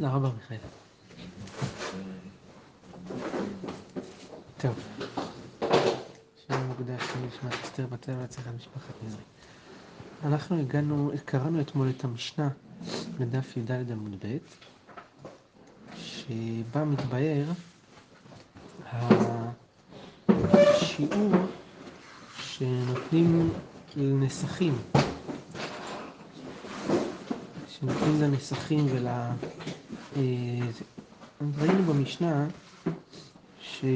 תודה רבה, מיכאל. טוב. שם מוקדש לנשמת אסתר בת והצלחת משפחת נזרי. אנחנו הגענו, קראנו אתמול את המשנה בדף י"ד עמוד ב', שבה מתבאר השיעור שנותנים לנסחים, שנותנים לנסחים ול... ראינו במשנה שהיה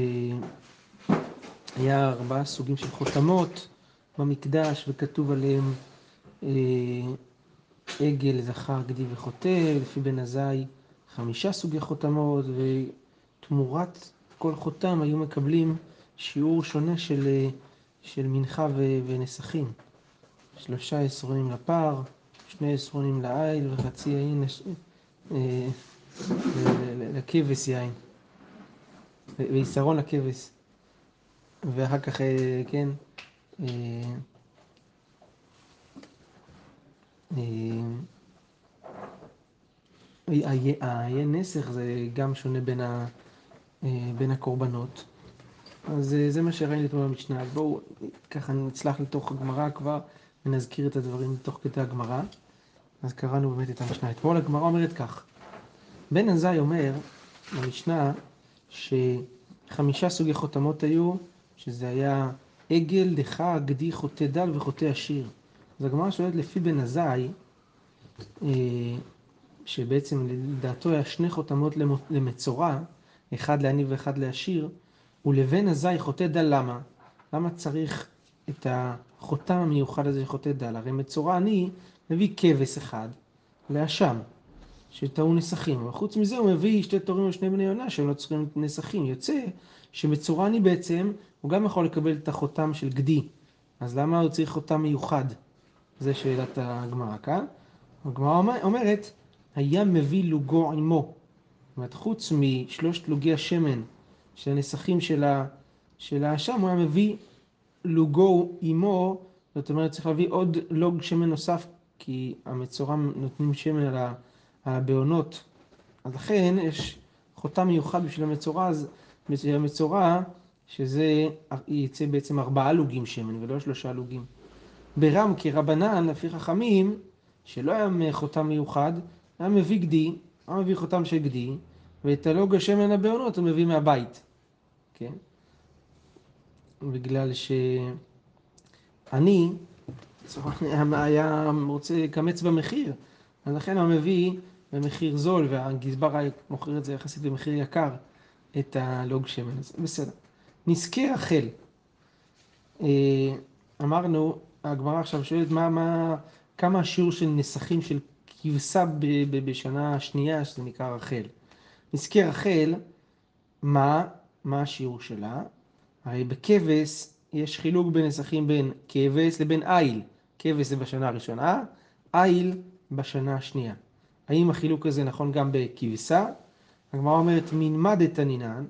ארבעה סוגים של חותמות במקדש וכתוב עליהם עגל, זכר, גדי וחוטא, לפי בן עזאי חמישה סוגי חותמות ותמורת כל חותם היו מקבלים שיעור שונה של, של מנחה ונסחים. שלושה עשרונים לפר, שני עשרונים לעיל וחצי יין לכבש יין. ויסרון לכבש. ואחר כך, כן, העיין נסך זה גם שונה בין, ה, בין הקורבנות. אז זה מה שראינו אתמול במשנה. אז בואו ככה נצלח לתוך הגמרא כבר ונזכיר את הדברים תוך כדי הגמרא. אז קראנו באמת את המשנה. אתמול הגמרא אומרת כך: בן עזאי אומר במשנה שחמישה סוגי חותמות היו, שזה היה עגל, דחה, גדי, חוטא דל וחוטא עשיר. אז הגמרא שואלת לפי בן עזאי, שבעצם לדעתו היה שני חותמות למצורע, אחד לעני ואחד לעשיר, ולבן עזאי חוטא דל למה? למה צריך את החותם המיוחד הזה של חוטא דל? הרי מצורע עני מביא כבש אחד לאשם, שטעון נסחים, וחוץ מזה הוא מביא שתי תורים ושני בני יונה שהם לא צריכים נסחים. יוצא שמצורע עני בעצם, הוא גם יכול לקבל את החותם של גדי, אז למה הוא צריך חותם מיוחד? זה שאלת הגמרא כאן. הגמרא אומרת, היה מביא לוגו עמו. זאת אומרת, חוץ משלושת לוגי השמן של הנסחים של האשם, הוא היה מביא לוגו עמו, זאת אומרת, צריך להביא עוד לוג שמן נוסף, כי המצורע נותנים שמן על הבעונות. אז לכן יש חותם מיוחד בשביל המצורע, בשביל המצורע, שזה יצא בעצם ארבעה לוגים שמן ולא שלושה לוגים. ברם כרבנן, לפי חכמים, שלא היה חותם מיוחד, היה מביא גדי, היה מביא חותם של גדי, ואת הלוג השמן הבעונות הוא מביא מהבית, כן? בגלל שאני היה רוצה לקמץ במחיר, אז לכן מביא במחיר זול, והגזבר מוכר את זה יחסית במחיר יקר, את הלוג שמן. אז בסדר. נזכי רחל. אמרנו, הגמרא עכשיו שואלת מה, מה, כמה השיעור של נסחים של כבשה בשנה השנייה, שזה נקרא רחל. נזכי רחל, מה, מה השיעור שלה? הרי בכבש יש חילוק בנסחים בין כבש לבין איל. כבש זה בשנה הראשונה, איל בשנה השנייה. האם החילוק הזה נכון גם בכבשה? הגמרא אומרת, מנמד את הנינן,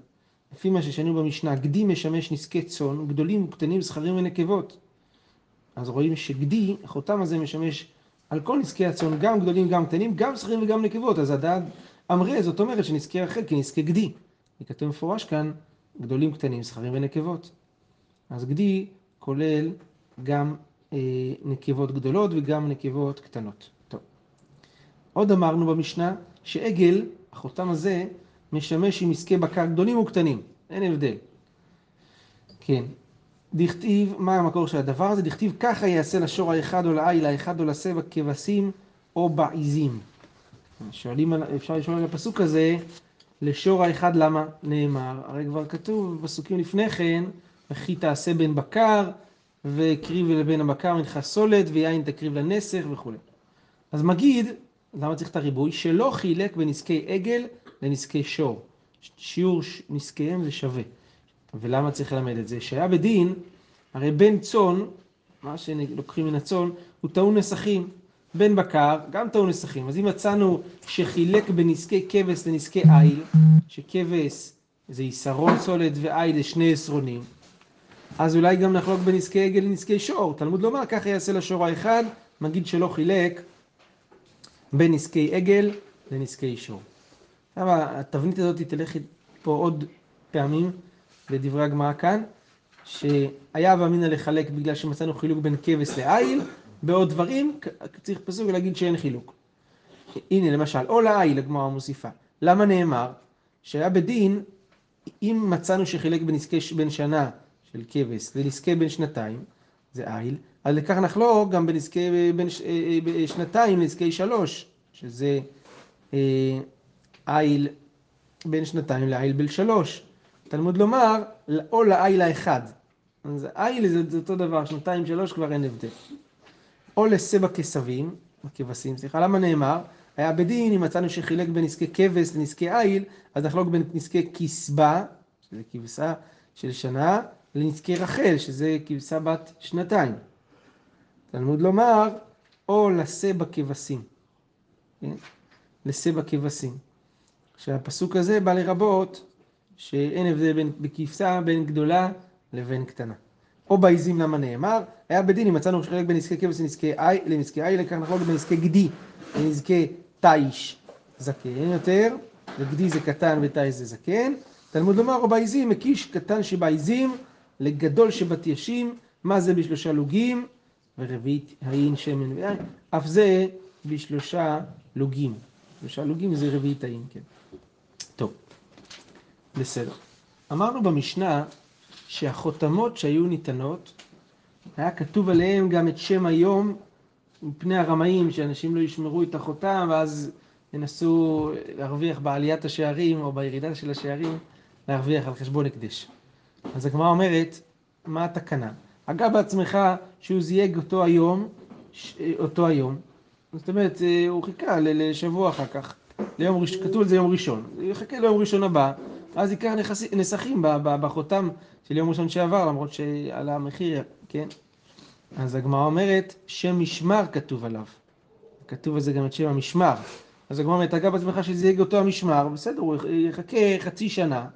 לפי מה ששנו במשנה, גדי משמש נזקי צאן, גדולים וקטנים, זכרים ונקבות. אז רואים שגדי, החותם הזה משמש על כל נזקי הצאן, גם גדולים, גם קטנים, גם זכרים וגם נקבות. אז הדעת אמרה, זאת אומרת שנזקי רחל כנזקי גדי. כתוב מפורש כאן, גדולים, קטנים, זכרים ונקבות. אז גדי כולל גם אה, נקבות גדולות וגם נקבות קטנות. עוד אמרנו במשנה שעגל, החותם הזה, משמש עם עסקי בקר גדולים וקטנים, אין הבדל. כן. דכתיב, מה המקור של הדבר הזה? דכתיב ככה יעשה לשור האחד או לעיל האחד או לסבע כבשים או בעיזים. שואלים, אפשר לשאול על הפסוק הזה, לשור האחד למה נאמר? הרי כבר כתוב בפסוקים לפני כן, וכי תעשה בין בקר, והקריב לבן הבקר מנחה סולת, ויין תקריב לנסך וכו'. אז מגיד, למה צריך את הריבוי? שלא חילק בנזקי עגל לנזקי שור. שיעור נזקיהם זה שווה. ולמה צריך ללמד את זה? שהיה בדין, הרי בן צאן, מה שלוקחים מן הצאן, הוא טעון נסחים. בן בקר, גם טעון נסחים. אז אם מצאנו שחילק בנזקי כבש לנזקי איל, שכבש זה יסרון סולת ואיל זה שני עשרונים, אז אולי גם נחלוק בנזקי עגל לנזקי שור. תלמוד לומר, ככה יעשה לשור האחד, מגיד שלא חילק בין נזקי עגל לנזקי שור. עכשיו התבנית הזאת תלך פה עוד פעמים בדברי הגמרא כאן, שהיה ואמינא לחלק בגלל שמצאנו חילוק בין כבש לעיל, בעוד דברים צריך פסוק להגיד שאין חילוק. הנה למשל, או לעיל הגמרא מוסיפה. למה נאמר? שהיה בדין, אם מצאנו שחילק בנזקי בין שנה של כבש לנזקי בין שנתיים, זה עיל, אז לכך נחלוק גם בנזקי בין. אה, אה, שנתיים לנזקי שלוש, שזה עיל בין שנתיים לעיל בין שלוש. תלמוד לומר, או לעיל האחד. אז עיל זה, זה אותו דבר, שנתיים שלוש כבר אין הבדל. או לסבע כסבים, כבשים, סליחה, למה נאמר? היה בדין, אם מצאנו שחילק בין נזקי כבש לנזקי עיל, אז נחלוק בין נזקי כסבה, שזה כבשה של שנה, לנזקי רחל, שזה כבשה בת שנתיים. תלמוד לומר, או לשא בכבשים. כן? לשא בכבשים. שהפסוק הזה בא לרבות שאין הבדל בין בכבשה בין גדולה לבין קטנה. או בעיזים למה נאמר, היה בדין אם מצאנו שחלק בין נזקי כבש לנזקי עי, לכך נחלוק בין נזקי גדי לנזקי תיש זקן יותר, וגדי זה קטן ותיש זה זקן. תלמוד לומר, או בעיזים, מקיש קטן שבעיזים לגדול שבתיישים, מה זה בשלושה לוגים, ורביעית האין שמן ויין, אף זה בשלושה לוגים. שלושה לוגים זה רביעית האין, כן. טוב, בסדר. אמרנו במשנה שהחותמות שהיו ניתנות, היה כתוב עליהם גם את שם היום מפני הרמאים, שאנשים לא ישמרו את החותם ואז ינסו להרוויח בעליית השערים או בירידה של השערים, להרוויח על חשבון הקדש. אז הגמרא אומרת, מה התקנה? אגב בעצמך שהוא זייג אותו היום, אותו היום, זאת אומרת, הוא חיכה לשבוע אחר כך, ליום ראשון, כתוב על זה יום ראשון, הוא יחכה ליום ראשון הבא, אז ייקח נסחים בחותם של יום ראשון שעבר, למרות שעל המחיר, כן? אז הגמרא אומרת, שם משמר כתוב עליו. כתוב על זה גם את שם המשמר. אז הגמרא אומרת, אגב בעצמך שזייג אותו המשמר, בסדר, הוא יחכה חצי שנה,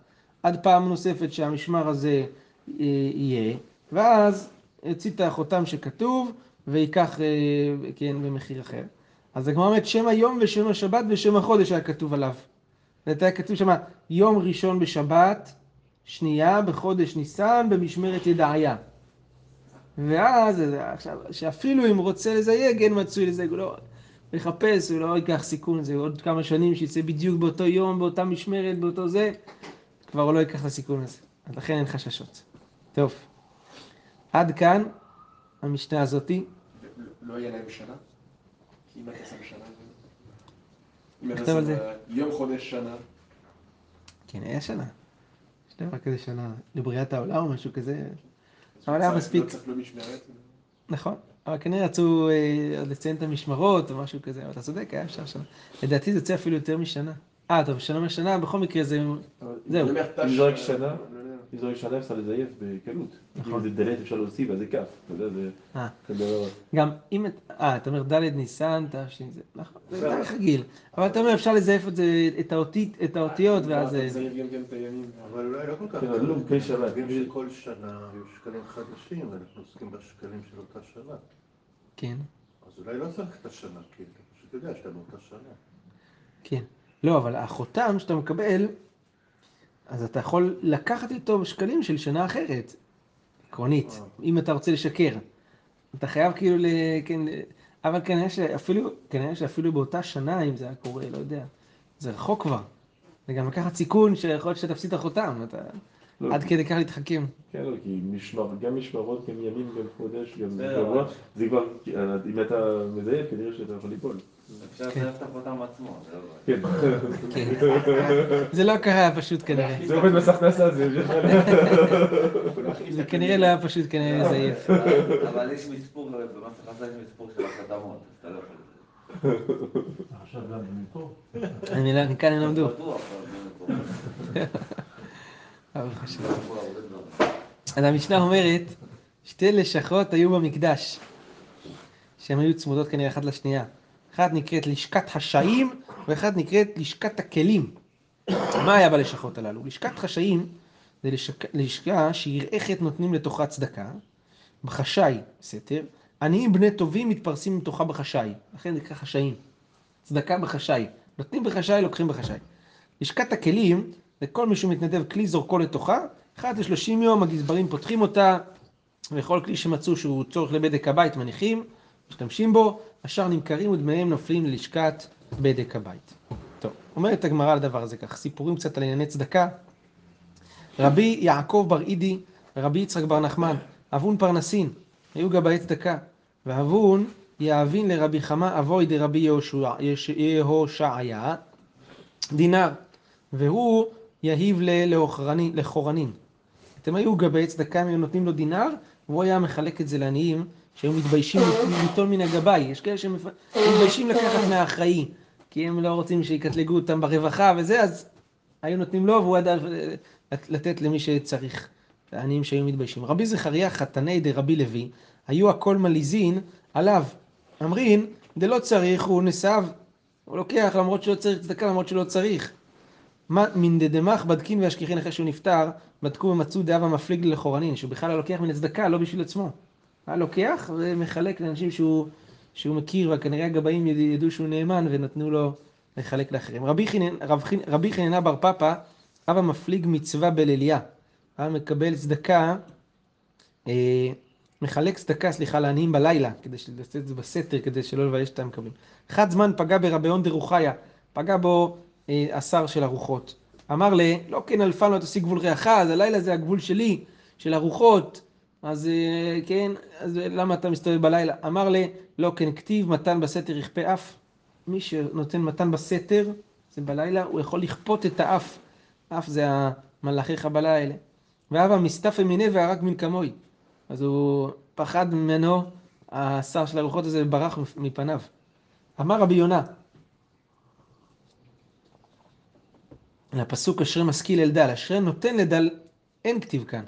עד פעם נוספת שהמשמר הזה אה, יהיה, ואז יוציא את החותם שכתוב, וייקח, אה, כן, במחיר אחר. אז הגמרא אומרת, שם היום ושם השבת ושם החודש היה כתוב עליו. זה היה כתוב שם, יום ראשון בשבת, שנייה בחודש ניסן במשמרת ידעיה. ואז, עכשיו, שאפילו אם רוצה לזייג, אין מצוי לזייג, הוא לא מחפש, הוא לא ייקח סיכון, זה עוד כמה שנים שיצא בדיוק באותו יום, באותה משמרת, באותו זה, כבר הוא לא ייקח את הסיכון הזה. אז לכן אין חששות. טוב, עד כאן המשנה הזאתי. לא יהיה להם שנה? כי אם אתה שם שנה... אם כתוב על זה. יום חודש שנה. כן, היה שנה. יש דבר כזה שנה לבריאת העולם או משהו כזה. אבל היה מספיק. לא צריך לא משמרת. נכון. אבל כנראה רצו אה, עוד לציין את המשמרות או משהו כזה, אבל אתה צודק, היה אפשר שנה. לדעתי זה יוצא אפילו יותר משנה. אה, טוב, שנה משנה, בכל מקרה זה... זהו. אם זורק שנה, אם זורק שנה אפשר לזייף בקלות. נכון. אם זה דלת אפשר להוסיף, אז זה כף. אתה יודע, זה... אה. זה. גם אם... את- אה, אתה אומר ד' ניסן, תש"ז, נכון, זה רגיל. אבל אתה אומר, אפשר לזייף את זה, האותיות, ואז... אתה צריך גם כן את הימים. אבל אולי לא כל כך. כן, אבל לא, כן שבת. יודעים שכל שנה היו שקלים חדשים, ואנחנו עוסקים בשקלים של אותה שנה. כן, אז אולי לא צריך את השנה, כי אתה פשוט יודע שאתה באותה שנה. כן. לא, אבל החותם שאתה מקבל, אז אתה יכול לקחת איתו שקלים של שנה אחרת, עקרונית. אם אתה רוצה לשקר. אתה חייב כאילו ל... כן, אבל כנראה שאפילו, כנראה שאפילו באותה שנה, אם זה היה קורה, לא יודע, זה רחוק כבר. זה גם לקחת סיכון שיכול להיות שאתה תפסיד את החותם, אתה לא, עד כדי כך להתחכם. כן, לא, כי משמר, גם משמרות, גם ימים, גם חודש, גם זה שבוע. זה כבר, אם אתה מזייף, כנראה שאתה יכול ליפול. זה לא. כן. כן. זה לא קרה פשוט כנראה. זה עובד בסך הכנסה, זה... זה כנראה לא היה פשוט כנראה לזייף. אבל יש מספור, במס הכנסה יש מספור של החתמות, אתה לא יכול. עכשיו גם מפה. אני לא- כאן הם למדו. זה. אז המשנה אומרת, שתי לשכות היו במקדש, שהן היו צמודות כנראה אחת לשנייה. אחת נקראת לשכת חשאים, ואחת נקראת לשכת הכלים. מה היה בלשכות הללו? לשכת חשאים זה לשק... לשכה שירעכת נותנים לתוכה צדקה, בחשאי, סתר, עניים בני טובים מתפרסים מתוכה בחשאי, לכן זה נקרא חשאים. צדקה בחשאי. נותנים בחשאי, לוקחים בחשאי. לשכת הכלים, לכל מי שמתנדב כלי זורקו לתוכה, אחת לשלושים יום הגזברים פותחים אותה, וכל כלי שמצאו שהוא צורך לבדק הבית מניחים, משתמשים בו, השאר נמכרים ודמיהם נופלים ללשכת בדק הבית. טוב, אומרת הגמרא על הדבר הזה כך, סיפורים קצת על ענייני צדקה. רבי יעקב בר אידי, רבי יצחק בר נחמן, אבון פרנסין, היו גבאי צדקה, ואבון יאבין לרבי חמא אבוי דרבי יהושעיה, דינר, והוא יהיב לחורנין. אתם היו גבאי צדקה, הם היו נותנים לו דינר, והוא היה מחלק את זה לעניים שהיו מתביישים ליטול מן הגבאי. יש כאלה שמתביישים לקחת מהאחראי, כי הם לא רוצים שיקטלגו אותם ברווחה וזה, אז היו נותנים לו והוא ידע לתת למי שצריך, העניים שהיו מתביישים. רבי זכריה חתני דרבי לוי, היו הכל מליזין עליו. אמרין, דלא צריך, הוא נשאב, הוא לוקח למרות שלא צריך צדקה, למרות שלא צריך. מה- מן דדמך בדקין והשכיחין אחרי שהוא נפטר, בדקו ומצאו דאבה מפליג לחורנין, שהוא בכלל היה לוקח מן הצדקה, לא בשביל עצמו. היה לוקח ומחלק לאנשים שהוא, שהוא מכיר, וכנראה הגבאים יד- ידעו שהוא נאמן ונתנו לו לחלק לאחרים. רבי חננה בר פפא, אבא מפליג מצווה בליליה. היה מקבל צדקה, אה, מחלק צדקה, סליחה, לעניים בלילה, כדי לעשות את זה בסתר, כדי שלא לבייש את המקבלים. אחד זמן פגע ברביון דרוחיה, פגע בו אה, השר של הרוחות. אמר ל, לא כן אלפן לא תשיג גבול ריח, אז הלילה זה הגבול שלי, של הרוחות, אז אה, כן, אז למה אתה מסתובב בלילה? אמר ל, לא כן כתיב מתן בסתר יכפה אף. מי שנותן מתן בסתר, זה בלילה, הוא יכול לכפות את האף. אף זה המלאכי חבלה האלה. ואבא מסתפא מיניה והרג מן כמוי. אז הוא פחד ממנו, השר של הרוחות הזה, ברח מפניו. אמר רבי יונה, לפסוק אשרי משכיל אל דל, אשרי נותן לדל, אין כתיב כאן,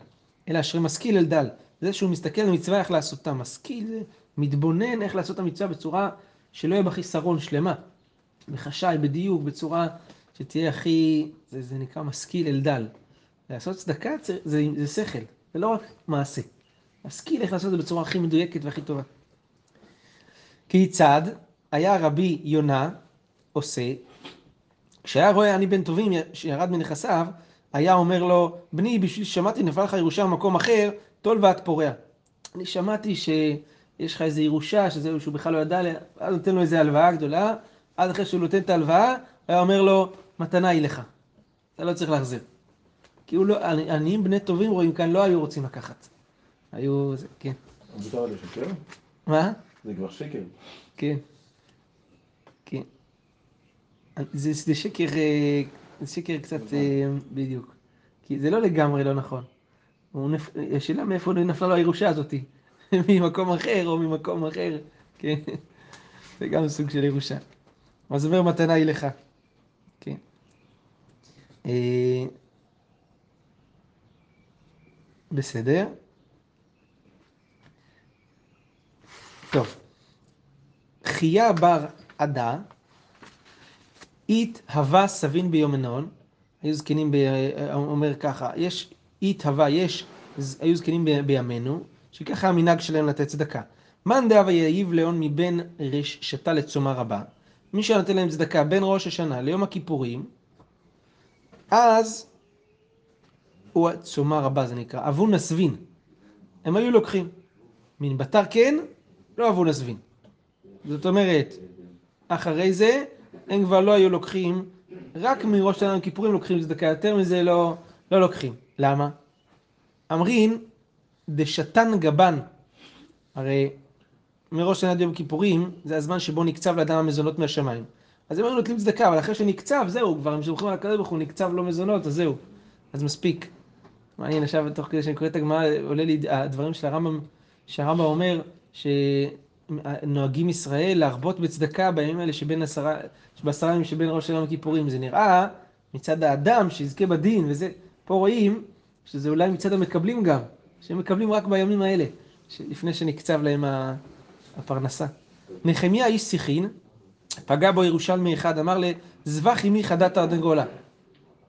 אלא אשרי משכיל אל דל. זה שהוא מסתכל על מצווה איך לעשותה, משכיל מתבונן איך לעשות את המצווה בצורה שלא יהיה בה חיסרון שלמה, בחשאי, בדיוק, בצורה שתהיה הכי, זה, זה נקרא משכיל אל דל. לעשות צדקה זה, זה שכל, זה לא רק מעשה. משכיל איך לעשות את זה בצורה הכי מדויקת והכי טובה. כיצד היה רבי יונה עושה, כשהיה רואה אני בן טובים שירד מנכסיו, היה אומר לו, בני, בשביל ששמעתי נפל לך ירושה במקום אחר, טול ואת פורע. אני שמעתי שיש לך איזו ירושה, שזהו, שהוא בכלל לא ידע, עליה, אז נותן לו איזו הלוואה גדולה, אז אחרי שהוא נותן את ההלוואה, היה אומר לו, מתנה היא לך. אתה לא צריך להחזיר. כי הוא לא, עניים בני טובים רואים כאן, לא היו רוצים לקחת. היו, זה, כן. מותר לשקר? מה? זה כבר שקר. כן. כן. זה, זה שקר, שקר קצת, אה, בדיוק. כי זה לא לגמרי לא נכון. נפ... השאלה מאיפה נפלה לו הירושה הזאתי. ממקום אחר או ממקום אחר. כן. זה גם סוג של ירושה. אז אומר מתנה היא לך. כן. אה, בסדר. טוב. חייה בר עדה, אית הווה סבין ביומנון, היו זקנים, ב... אומר ככה, יש אית הווה, יש, היו זקנים ב... בימינו, שככה המנהג שלהם לתת צדקה. מאן דהווה יעיב לאון מבין רשתה לצומה רבה, מי שנותן להם צדקה בין ראש השנה ליום הכיפורים, אז הוא צומה רבה זה נקרא, אבו נסבין. הם היו לוקחים. מן בתר כן, לא אבו נסבין. זאת אומרת, אחרי זה, הם כבר לא היו לוקחים, רק מראש שנה כיפורים לוקחים צדקה, יותר מזה לא, לא לוקחים. למה? אמרין, דשתן גבן. הרי מראש שנה יום כיפורים, זה הזמן שבו נקצב לאדם המזונות מהשמיים. אז הם היו נוטלים צדקה, אבל אחרי שנקצב, זהו, כבר הם סומכים על הקדוש ברוך הוא, נקצב לו מזונות, אז זהו. אז מספיק. מעניין, עכשיו, תוך כדי שאני קורא את הגמרא, עולה לי הדברים של הרמב"ם, שהרמב"ם אומר שנוהגים ישראל להרבות בצדקה בימים האלה שבין עשרה, בעשרה ימים שבין ראש השנה וכיפורים. זה נראה מצד האדם שיזכה בדין, וזה, פה רואים שזה אולי מצד המקבלים גם, שהם מקבלים רק בימים האלה, לפני שנקצב להם הפרנסה. נחמיה איש שיחין, פגע בו ירושלמי אחד, אמר לזבח עמי חדת תרנגולה.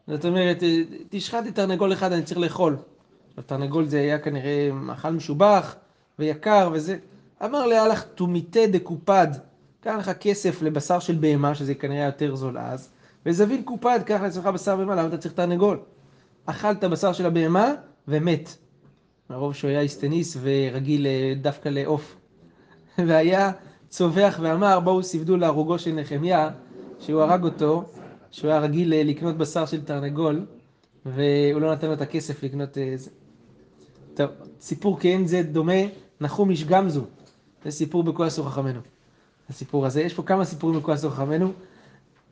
זאת אומרת, תשחט את תרנגול אחד, אני צריך לאכול. תרנגול זה היה כנראה מאכל משובח ויקר וזה. אמר להלך תומיתה דקופד, קח לך כסף לבשר של בהמה, שזה כנראה יותר זול אז, וזבין קופד, קח לעצמך בשר בהמה, למה אתה צריך תרנגול? אכלת בשר של הבהמה ומת. מרוב שהוא היה איסטניס ורגיל אה, דווקא לעוף. והיה צווח ואמר, בואו סיפדו להרוגו של נחמיה, שהוא הרג אותו, שהוא היה רגיל אה, לקנות בשר של תרנגול, והוא לא נתן לו את הכסף לקנות אה. טוב, סיפור כן זה דומה, נחום איש גמזו. זה סיפור בכל עשו חכמינו. הסיפור הזה, יש פה כמה סיפורים בכל עשו חכמינו,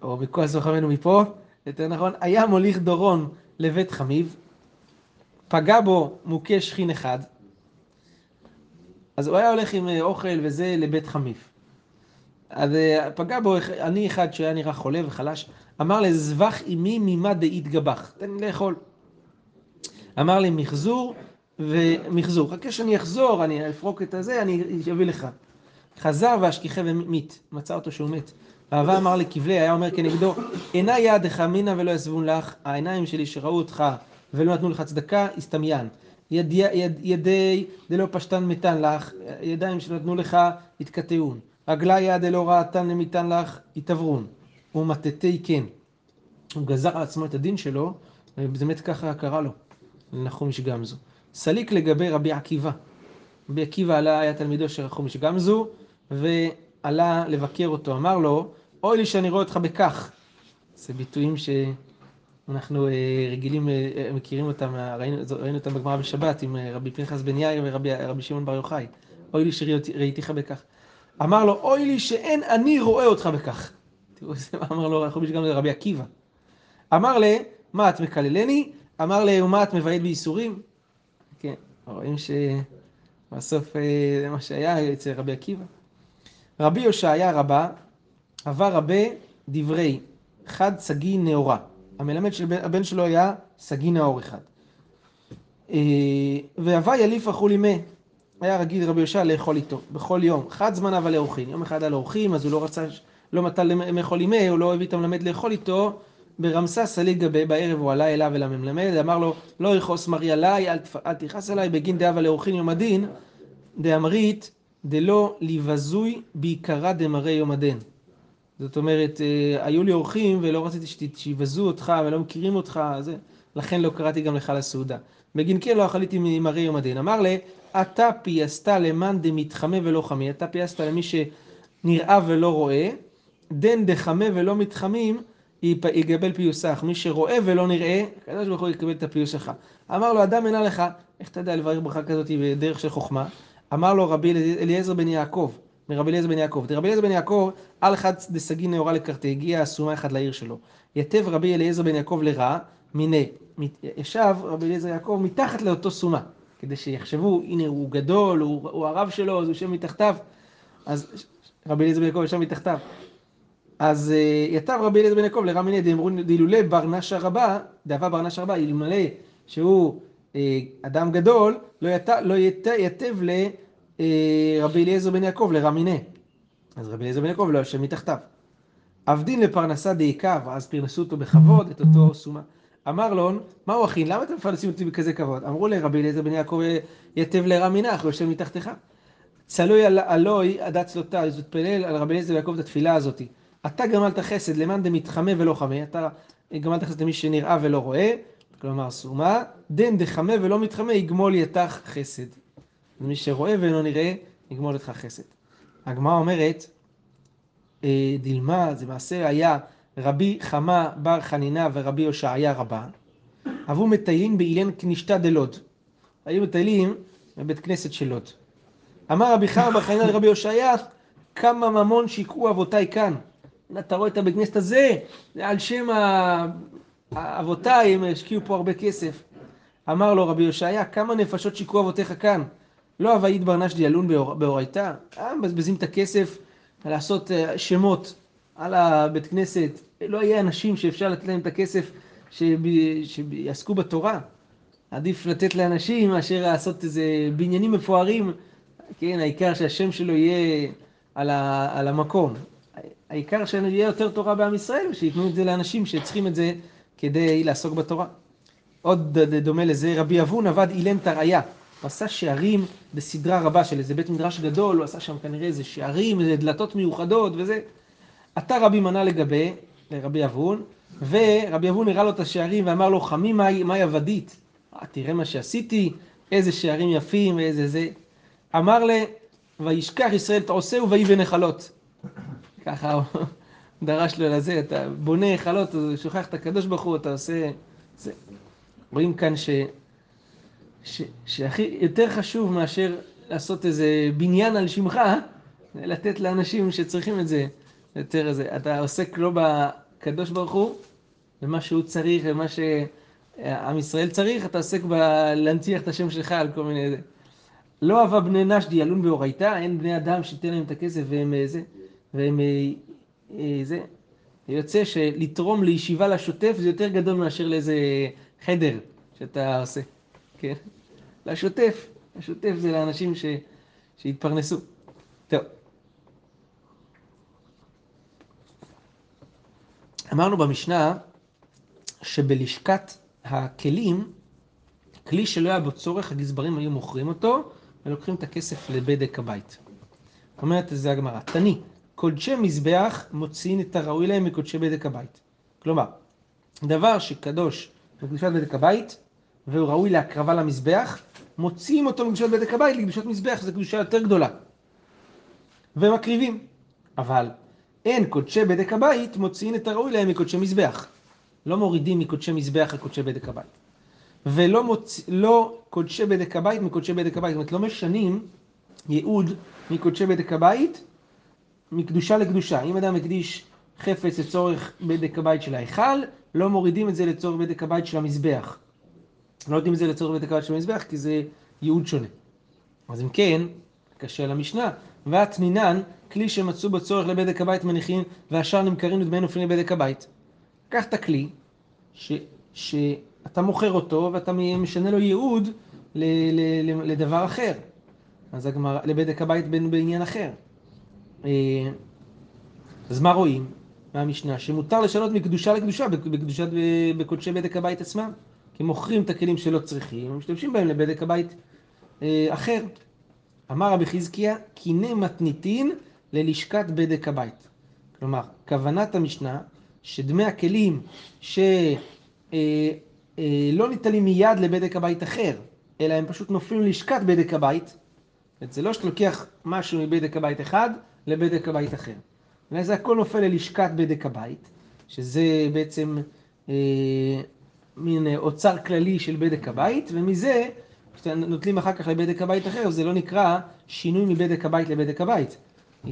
או בכל עשו חכמינו מפה, יותר נכון, היה מוליך דורון לבית חמיב, פגע בו מוכה שכין אחד, אז הוא היה הולך עם אה, אוכל וזה לבית חמיף. אז אה, פגע בו עני אחד שהיה נראה חולה וחלש, אמר לזבח עמי ממה דאית גבח, תן לי לאכול. אמר לי מחזור ומחזור, חכה שאני אחזור, אני אפרוק את הזה, אני אביא לך. חזר והשכיחה ומת, מצא אותו שהוא מת. ואהבה אמר לכבלי, היה אומר כנגדו, עיני ידך אמינא ולא יסבון לך, העיניים שלי שראו אותך ולא נתנו לך צדקה, הסתמיין. יד, יד, ידי דלא פשטן מתן לך, ידיים שנתנו לך, התקטעון. רגלי דלא ראתן למיתן לך, התעברון. ומטאטי כן. הוא גזר על עצמו את הדין שלו, ובאמת ככה קרה לו, לנחום איש גמזו. סליק לגבי רבי עקיבא. רבי עקיבא עלה, היה תלמידו של נחום איש גמזו, ועלה לבקר אותו. אמר לו, אוי לי שאני רואה אותך בכך. זה ביטויים שאנחנו אה, רגילים, אה, מכירים אותם, ראינו, ראינו אותם בגמרא בשבת עם אה, רבי פנחס בן יאיר ורבי שמעון בר יוחאי. אוי לי שראיתיך בכך. אמר לו, אוי לי שאין אני רואה אותך בכך. תראו איזה אמר לו, אנחנו גם לרבי עקיבא. אמר לה, מה את מקללני? אמר לה, ומה את מבעט בייסורים? רואים שבסוף זה מה שהיה אצל רבי עקיבא. רבי הושעיה רבה, עבר רבה דברי חד שגיא נאורה. המלמד של הבן שלו היה שגיא נאור אחד. והווה יליף אכול ימי. היה רגיל רבי יושע לאכול איתו, בכל יום. חד זמן אבל לאורחים. יום אחד היה לאורחים, אז הוא לא רצה, לא מטל לאכול ימי, הוא לא הביא את המלמד לאכול איתו. ברמסה סליג גבי בערב הוא עלה אליו אל המלמד, אמר לו, לא יכעוס מרי עליי, אל, אל תכעס עליי, בגין דאבה לאורחין יום הדין, דאמרית, דלא לבזוי בעיקרא דמרי יום הדין. זאת אומרת, היו לי אורחים ולא רציתי שיבזו אותך ולא מכירים אותך, זה, לכן לא קראתי גם לך לסעודה. בגין כן לא אכליתי ממרי יום הדין. אמר לה, אתה פייסת למאן דמתחמא ולא חמי, אתה פייסת למי שנראה ולא רואה, דן דחמא ולא מתחמים, יקבל פיוסך. מי שרואה ולא נראה, הקדוש ברוך הוא יקבל את הפיוס שלך. אמר לו, אדם אינה לך, איך אתה יודע לברך ברכה כזאת בדרך של חוכמה? אמר לו רבי אליעזר בן יעקב, מרבי אליעזר בן יעקב, דרבי אליעזר בן יעקב, על חד דסגי נאורה לקרתה, הגיע אסומה אחד לעיר שלו. יתב רבי אליעזר בן יעקב לרע, מיני. ישב רבי אליעזר יעקב מתחת לאותו סומה, כדי שיחשבו, הנה הוא גדול, הוא, הוא הרב שלו, אז הוא יושב מתחתיו. אז רבי אליעזר בן יעקב ישב מתחתיו. אז יתב רבי אליעזר בן יעקב לרע מיני, דאמרו דילולי בר נשה רבה, דאבה בר נשה רבה, אלמלא שהוא אדם גדול, לא, לא ית, יתב לרבי אליעזר בן יעקב לרע מיני. אז רבי אליעזר בן יעקב לא יושב מתחתיו. עבדין לפרנסה דעיקב, אז פרנסו אותו בכבוד, את אותו סומה. אמר לו, מהו אחי, למה אתם מפרנסים אותי בכזה כבוד? אמרו לרבי אליעזר בן יעקב, יתב לרע מינך, הוא יושב מתחתיך. צלוי עלוי עדת צלותה, אז תתפלל על רבי אליעזר ויעקב את התפילה הזאתי. אתה גמלת חסד למאן דמתחמא ולא חמא, אתה גמלת חסד למי שנראה ולא רואה, כלומר סומה, דן דחמא ולא מתחמא, יגמול יתך חסד. מי שרואה ולא נראה, יגמול איתך חסד. הגמרא אומרת, דילמה, זה מעשה היה רבי חמה בר חנינה ורבי הושעיה רבה, אבו מטיילין באילן כנישתא דלוד. היו מטיילים בבית כנסת של לוד. אמר רבי חמה בר חנינה לרבי הושעיה, כמה ממון שיקעו אבותיי כאן. אתה רואה את הבית כנסת הזה, זה על שם אבותיי, הם השקיעו פה הרבה כסף. אמר לו רבי הושעיה, כמה נפשות שיקעו אבותיך כאן? לא אבאית ברנש דיאלון באורייתא? אה, מבזבזים את הכסף לעשות שמות על הבית כנסת. לא יהיה אנשים שאפשר לתת להם את הכסף שיעסקו בתורה. עדיף לתת לאנשים מאשר לעשות איזה בניינים מפוארים. כן, העיקר שהשם שלו יהיה על, ה, על המקום. העיקר שיהיה יותר תורה בעם ישראל, ושייתנו את זה לאנשים שצריכים את זה כדי לעסוק בתורה. עוד דומה לזה, רבי אבון עבד אילן תרעיה. הוא עשה שערים בסדרה רבה של איזה בית מדרש גדול, הוא עשה שם כנראה איזה שערים, איזה דלתות מיוחדות וזה. עתה רבי מנה לגבי, לרבי אבון, ורבי אבון הראה לו את השערים ואמר לו, חמי מאי מאי עבדית? אה, תראה מה שעשיתי, איזה שערים יפים, איזה זה. אמר לה, וישכח ישראל תעושהו ויהי בנחלות. ככה הוא דרש לו לזה, אתה בונה היכלות, הוא שוכח את הקדוש ברוך הוא, אתה עושה... זה. רואים כאן ש... ש... שהכי יותר חשוב מאשר לעשות איזה בניין על שמך, לתת לאנשים שצריכים את זה יותר איזה. אתה עוסק לא בקדוש ברוך הוא, במה שהוא צריך ומה שעם ישראל צריך, אתה עוסק בלהנציח את השם שלך על כל מיני... לא אהבה בני נשדי ילון באורייתא, אין בני אדם שייתן להם את הכסף והם אה, זה, והם אה, אה. יוצא שלתרום לישיבה לשוטף זה יותר גדול מאשר לאיזה חדר שאתה עושה, כן? לשוטף, השוטף זה לאנשים ש... שהתפרנסו. טוב. אמרנו במשנה שבלשכת הכלים, כלי שלא היה בו צורך, הגזברים היו מוכרים אותו ולוקחים את הכסף לבדק הבית. אומרת זה הגמרא, תני, קודשי מזבח מוציאים את הראוי להם מקודשי בדק הבית. כלומר, דבר שקדוש בקדושת בדק הבית והוא ראוי להקרבה למזבח, מוציאים אותו מקדושת בדק הבית לקדושת מזבח, זו קדושה יותר גדולה. ומקריבים. אבל אין קודשי בדק הבית מוציאים את הראוי להם מקודשי מזבח. לא מורידים מקודשי מזבח לקודשי בדק הבית. ולא מוצ... לא קודשי בדק הבית מקודשי בדק הבית. זאת אומרת, לא משנים ייעוד מקודשי בדק הבית מקדושה לקדושה. אם אדם הקדיש חפץ לצורך בדק הבית של ההיכל, לא מורידים את זה לצורך בדק הבית של המזבח. לא נותנים את זה לצורך בדק הבית של המזבח כי זה ייעוד שונה. אז אם כן, קשה למשנה. והתנינן, כלי שמצאו בצורך לבדק הבית מניחים והשאר נמכרים לדמי נופלים לבדק הבית. קח את הכלי ש, שאתה מוכר אותו ואתה משנה לו ייעוד ל, ל, ל, לדבר אחר. אז הגמרא, לבדק הבית בעניין אחר. אה, אז מה רואים מהמשנה? שמותר לשנות מקדושה לקדושה בקדושת, בקודשי בדק הבית עצמם. כי מוכרים את הכלים שלא צריכים, ומשתמשים בהם לבדק הבית אה, אחר. אמר רבי חזקיה, קינא מתניתין ללשכת בדק הבית. כלומר, כוונת המשנה, שדמי הכלים שלא אה, ניתנים מיד לבדק הבית אחר, אלא הם פשוט נופלים ללשכת בדק הבית, זה לא שאתה לוקח משהו מבדק הבית אחד לבדק הבית אחר. אלא זה הכל נופל ללשכת בדק הבית, שזה בעצם אה, מין אה, אוצר כללי של בדק הבית, ומזה, כשנוטלים אחר כך לבדק הבית אחר, זה לא נקרא שינוי מבדק הבית לבדק הבית.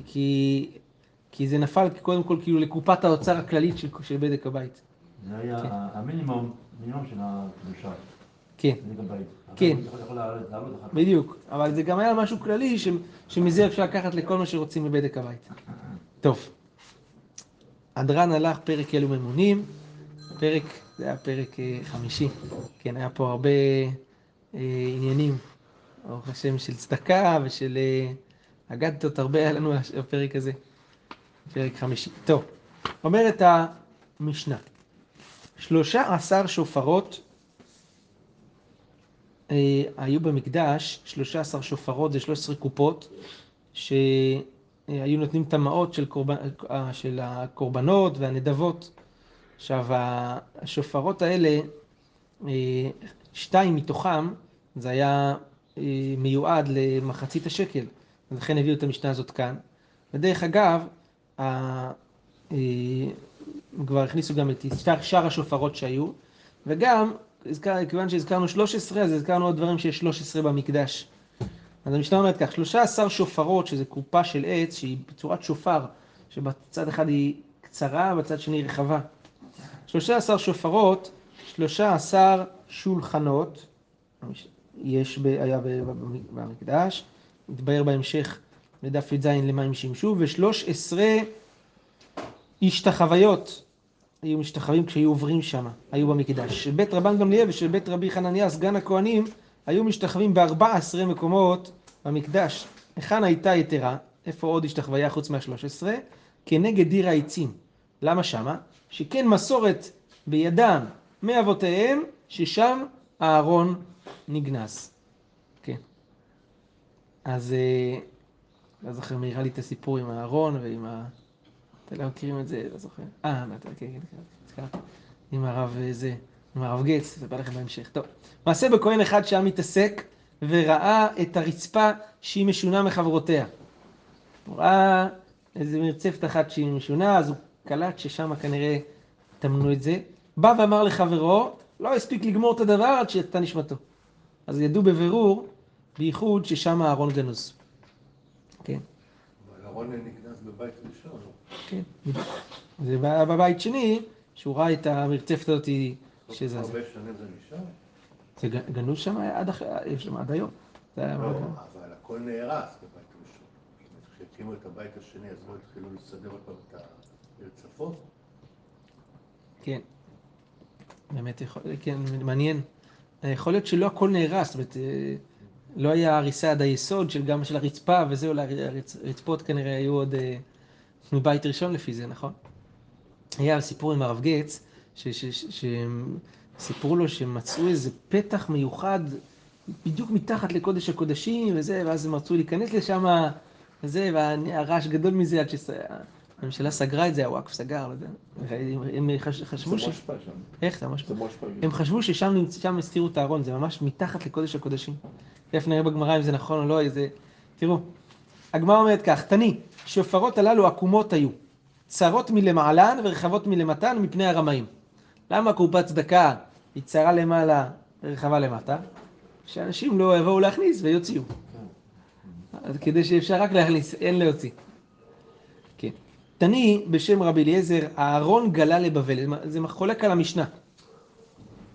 כי, כי זה נפל קודם כל כאילו לקופת האוצר הכללית של, של בדק הבית. זה היה כן. המינימום, מינימום של הקדושה. כן. כן. בדיוק. אבל זה גם היה משהו כללי שמזה אפשר לקחת לכל מה שרוצים בבדק הבית. טוב. הדרן הלך פרק אלו ממונים. פרק, זה היה פרק אה, חמישי. כן, היה פה הרבה אה, עניינים, ברוך השם, של צדקה ושל אה, אגדתות, הרבה היה לנו הפרק הזה. פרק חמישי. טוב, אומרת המשנה, שלושה עשר שופרות היו במקדש 13 שופרות, זה 13 קופות, שהיו נותנים טמאות של, קורבן, אה, של הקורבנות והנדבות. עכשיו, השופרות האלה, אה, שתיים מתוכם, זה היה אה, מיועד למחצית השקל, ולכן הביאו את המשנה הזאת כאן. ודרך אגב, אה, כבר הכניסו גם את שאר השופרות שהיו, וגם הזכר, כיוון שהזכרנו 13, אז הזכרנו עוד דברים שיש 13 במקדש. אז המשנה אומרת כך, 13 שופרות, שזה קופה של עץ, שהיא בצורת שופר, שבצד אחד היא קצרה, בצד שני רחבה. 13 שופרות, 13 שולחנות, יש, היה במקדש, נתבהר בהמשך בדף י"ז למה הם שימשו, ו-13 השתחוויות. היו משתחווים כשהיו עוברים שם, היו במקדש. בית רבן גמליאל ושל בית רבי חנניה, סגן הכהנים, היו משתחווים ב-14 מקומות במקדש. היכן הייתה יתרה? איפה עוד השתחוויה חוץ מה-13? כנגד דיר העצים. למה שמה? שכן מסורת בידם מאבותיהם, ששם הארון נגנז. כן. אז, אה, זוכר מי הראה לי את הסיפור עם הארון ועם ה... אתם לא מכירים את זה, לא זוכר. אה, אתה, כן, כן, כן. עם הרב אה, זה, עם הרב גץ, זה בא לכם בהמשך. טוב. מעשה בכהן אחד שהיה מתעסק וראה את הרצפה שהיא משונה מחברותיה. הוא ראה איזה מרצפת אחת שהיא משונה, אז הוא קלט ששם כנראה טמנו את זה. בא ואמר לחברו, לא הספיק לגמור את הדבר עד שיצא נשמתו. אז ידעו בבירור, בייחוד ששם הארון גנוז. כן, אבל אהרון נגנז בבית ראשון. כן. זה בבית שני, שהוא ראה את המרצפת הזאת שזה זה. הרבה שנים זה נשאר? זה ג- גנוז שם עד, אח- יש שם עד היום. לא. אבל הכל נהרס בבית ראשון. כשהקימו את הבית השני, אז לא התחילו לסדר עוד פעם את המרצפות? כן. באמת יכול, כן, מעניין. יכול להיות שלא הכל נהרס, זאת אומרת, אה, לא היה הריסה עד היסוד של גם של הרצפה וזהו, הרצ- הרצפות כנראה היו עוד מבית ראשון לפי זה, נכון? היה סיפור עם הרב גץ, ש- ש- ש- שהם סיפרו לו שמצאו איזה פתח מיוחד בדיוק מתחת לקודש הקודשים וזה, ואז הם רצו להיכנס לשם, וזה, והרעש גדול מזה עד שהממשלה סגרה את זה, הוואקף סגר, לא יודע. הם- הם חש- זה חשבו ש... מושפע שם. איך זה ממש... זה מושפע. הם חשבו ששם הסתירו את הארון, זה ממש מתחת לקודש הקודשים. תכף נראה בגמרא אם זה נכון או לא, איזה... תראו, הגמרא אומרת כך, תני, שופרות הללו עקומות היו, צרות מלמעלן ורחבות מלמטן מפני הרמאים. למה קופת צדקה היא צרה למעלה ורחבה למטה? שאנשים לא יבואו להכניס ויוציאו. כדי שאפשר רק להכניס, אין להוציא. כן. תני בשם רבי אליעזר, הארון גלה לבבל, זה חולק על המשנה.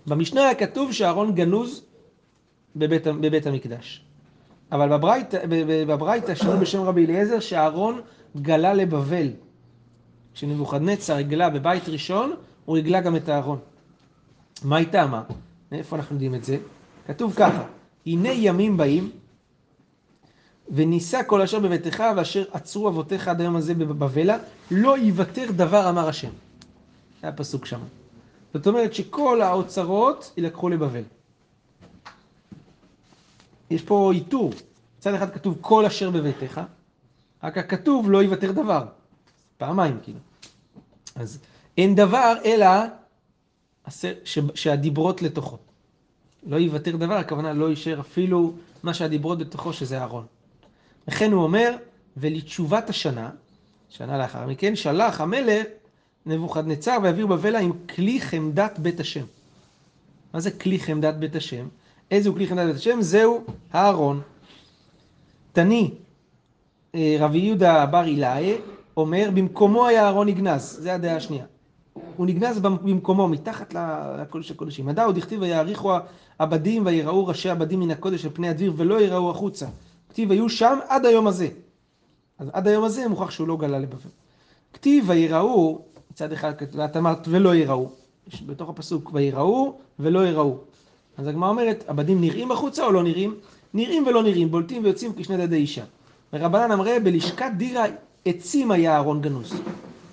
במשנה היה כתוב שהארון גנוז בבית, בבית המקדש. אבל בברייתא- שנו בשם רבי אליעזר שהארון גלה לבבל. כשנבוכדנצר הגלה בבית ראשון, הוא הגלה גם את הארון. מה היא טעמה? מאיפה אנחנו יודעים את זה? כתוב ככה, הנה ימים באים, ונישא כל אשר בביתך ואשר עצרו אבותיך עד היום הזה בבבלה, לא יוותר דבר אמר השם. זה הפסוק שם. זאת אומרת שכל האוצרות יילקחו לבבל. יש פה איתור. מצד אחד כתוב כל אשר בביתך, רק הכתוב לא יוותר דבר. פעמיים כאילו. אז אין דבר אלא ש- שהדיברות לתוכו. לא יוותר דבר, הכוונה לא יישאר אפילו מה שהדיברות בתוכו שזה אהרון. לכן הוא אומר, ולתשובת השנה, שנה לאחר מכן, שלח המלך נבוכדנצר ויעביר בבלה עם כלי חמדת בית השם. מה זה כלי חמדת בית השם? איזה הוא כלי חמדת בית השם? זהו הארון. תני, אה, רבי יהודה בר אילאי, אומר, במקומו היה הארון נגנז, זה הדעה השנייה. הוא נגנז במקומו, מתחת לקודש הקודשים. מדע עוד הכתיב ויעריכו עבדים ויראו ראשי עבדים מן הקודש על פני הדביר ולא יראו החוצה. כתיב היו שם עד היום הזה. אז עד היום הזה מוכרח שהוא לא גלה לבבל. כתיב ויראו, מצד אחד ואת אמרת ולא יראו. בתוך הפסוק ויראו ולא יראו. אז הגמרא אומרת, עבדים נראים החוצה או לא נראים? נראים ולא נראים, בולטים ויוצאים כשני דדי אישה. ורבנן אמרה, בלשכת דירה עצים היה ארון גנוז.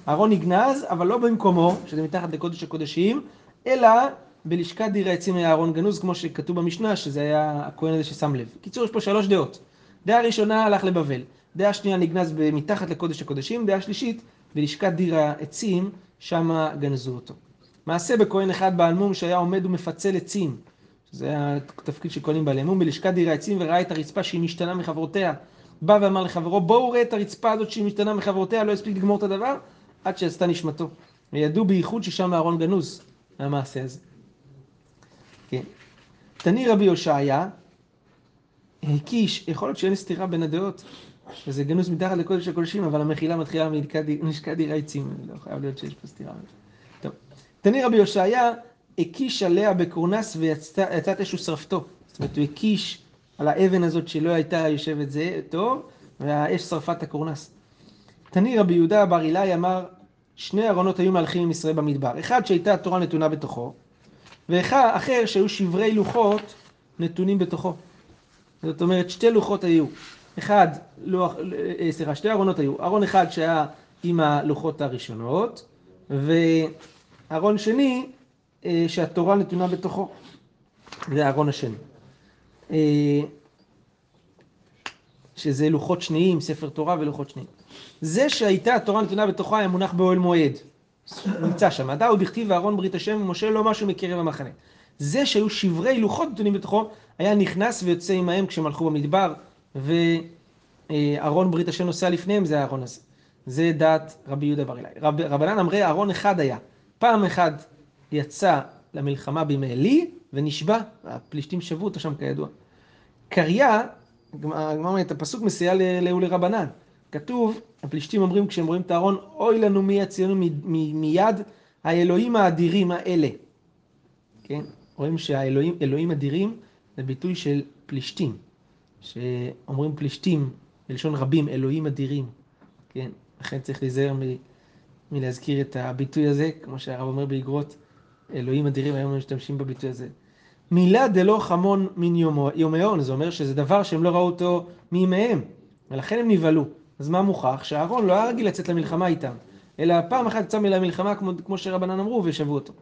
ארון נגנז, אבל לא במקומו, שזה מתחת לקודש הקודשים, אלא בלשכת דירה עצים היה ארון גנוז, כמו שכתוב במשנה, שזה היה הכהן הזה ששם לב. בקיצור, יש פה שלוש דעות. דעה ראשונה הלך לבבל, דעה שנייה נגנז מתחת לקודש הקודשים, דעה שלישית, בלשכת דירה עצים, שמה גנזו אותו. מעשה בכהן אחד בעל מום שהיה עומד ומפצל עצים, שזה היה תפקיד של כהנים בעלי מום, בלשכת דירה עצים וראה את הרצפה שהיא משתנה מחברותיה. בא ואמר לחברו, בואו ראה את הרצפה הזאת שהיא משתנה מחברותיה, לא הספיק לגמור את הדבר, עד שיצאה נשמתו. וידעו בייחוד ששם הארון גנוז, מהמעשה הזה. כן. תני רבי הושעיה, הקיש, יכול להיות שאין סתירה בין הדעות, שזה גנוז מתחת לקודש הקודשים, אבל המחילה מתחילה מלשכת דירה עצים, לא חייב להיות שיש פה סתירה. טוב. תני רבי הושעיה, הקיש עליה בקורנס ויצאת אש ושרפתו. זאת אומרת, הוא הקיש על האבן הזאת שלא הייתה יושבת זה טוב, והאש שרפה את הקורנס. תני רבי יהודה בר אילאי אמר, שני ארונות היו מהלכים עם ישראל במדבר. אחד שהייתה התורה נתונה בתוכו, ואחר שהיו שברי לוחות נתונים בתוכו. זאת אומרת, שתי לוחות היו. אחד, לוח, אה, סליחה, שתי ארונות היו. ארון אחד שהיה עם הלוחות הראשונות, וארון שני אה, שהתורה נתונה בתוכו. זה הארון השני. אה, שזה לוחות שניים, ספר תורה ולוחות שניים. זה שהייתה התורה נתונה בתוכה היה מונח באוהל מועד. נמצא שם. הדאו בכתיב ואהרון ברית השם ומשה לא משהו מקרב המחנה. זה שהיו שברי לוחות נתונים בתוכו, היה נכנס ויוצא עמהם כשהם הלכו במדבר, ואהרון ברית השם נוסע לפניהם, זה האהרון הזה. זה דעת רבי יהודה בר אילאי. רב, רבנן אמרי אהרון אחד היה. פעם אחת יצא למלחמה בימי עלי ונשבע, הפלישתים שבו אותו שם כידוע. קריה, הגמרא אומרת, הפסוק מסייע לאולי רבנן. כתוב, הפלישתים אומרים כשהם רואים את הארון, אוי לנו מי מ- מיד האלוהים האדירים האלה. כן? רואים שהאלוהים אלוהים אדירים זה ביטוי של פלישתים. שאומרים פלישתים, בלשון רבים, אלוהים אדירים. כן? לכן צריך להיזהר מלהזכיר את הביטוי הזה, כמו שהרב אומר באגרות, אלוהים אדירים, היום משתמשים בביטוי הזה. מילה דלא חמון מן יומיון, זה אומר שזה דבר שהם לא ראו אותו מימיהם, ולכן הם נבהלו. אז מה מוכח? שאהרון לא היה רגיל לצאת למלחמה איתם, אלא פעם אחת יצא למלחמה כמו, כמו שרבנן אמרו ושבו אותו.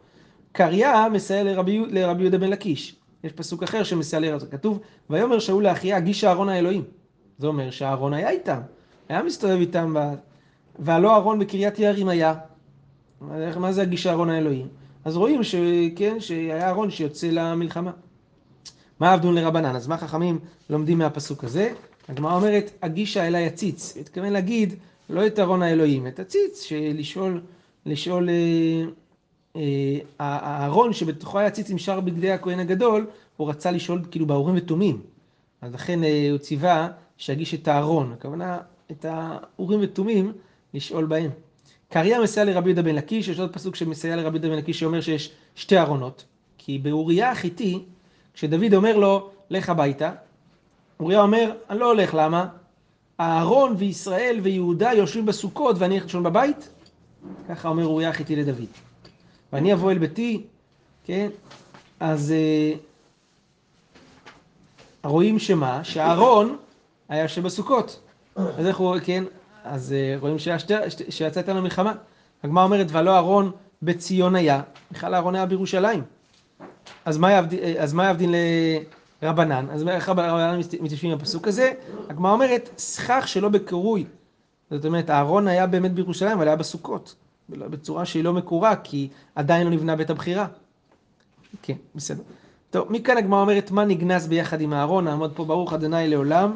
קריה מסייע לרבי, לרבי יהודה בן לקיש. יש פסוק אחר שמסייע לרבי כתוב, ויאמר שאול לאחיה הגיש אהרון האלוהים. זה אומר שאהרון היה איתם, היה מסתובב איתם, ב... והלא אהרון בקריית יערים היה. מה זה הגיש אהרון האלוהים? אז רואים שכן, שהיה אהרון שיוצא למלחמה. מה עבדון לרבנן? אז מה חכמים לומדים מהפסוק הזה? הגמרא אומרת, הגישה אליי הציץ. הוא התכוון להגיד, לא את ארון האלוהים, את הציץ, שלשאול, לשאול, אה, אה, הארון שבתוכו היה ציץ עם שאר בגדי הכהן הגדול, הוא רצה לשאול כאילו באורים ותומים. אז לכן אה, הוא ציווה שיגיש את הארון, הכוונה את האורים ותומים, לשאול בהם. קריה מסייע לרבי יהודה בן לקיש, יש עוד פסוק שמסייע לרבי יהודה בן לקיש שאומר שיש שתי ארונות. כי באוריה החיתי, כשדוד אומר לו, לך הביתה, אוריה אומר, אני לא הולך, למה? אהרון וישראל ויהודה יושבים בסוכות ואני הולך לישון בבית? ככה אומר אוריה החיתי לדוד. ואני אבוא אל ביתי, כן? אז אה, רואים שמה? שאהרון היה יושב בסוכות. אז איך הוא, כן? אז אה, רואים שהיה שתי- שתי- שיצא איתנו למלחמה. הגמרא אומרת, ולא אהרון בציון היה, בכלל אהרון היה בירושלים. אז מה יבדין, יבדין לרבנן? אז איך רבנן מתיישבים עם הפסוק הזה? הגמרא אומרת, סכך שלא בקרוי. זאת אומרת, אהרון היה באמת בירושלים, אבל היה בסוכות. בצורה שהיא לא מקורה, כי עדיין לא נבנה בית הבחירה. כן, בסדר. טוב, מכאן הגמרא אומרת, מה נגנז ביחד עם אהרון? נעמוד פה ברוך אדוני לעולם.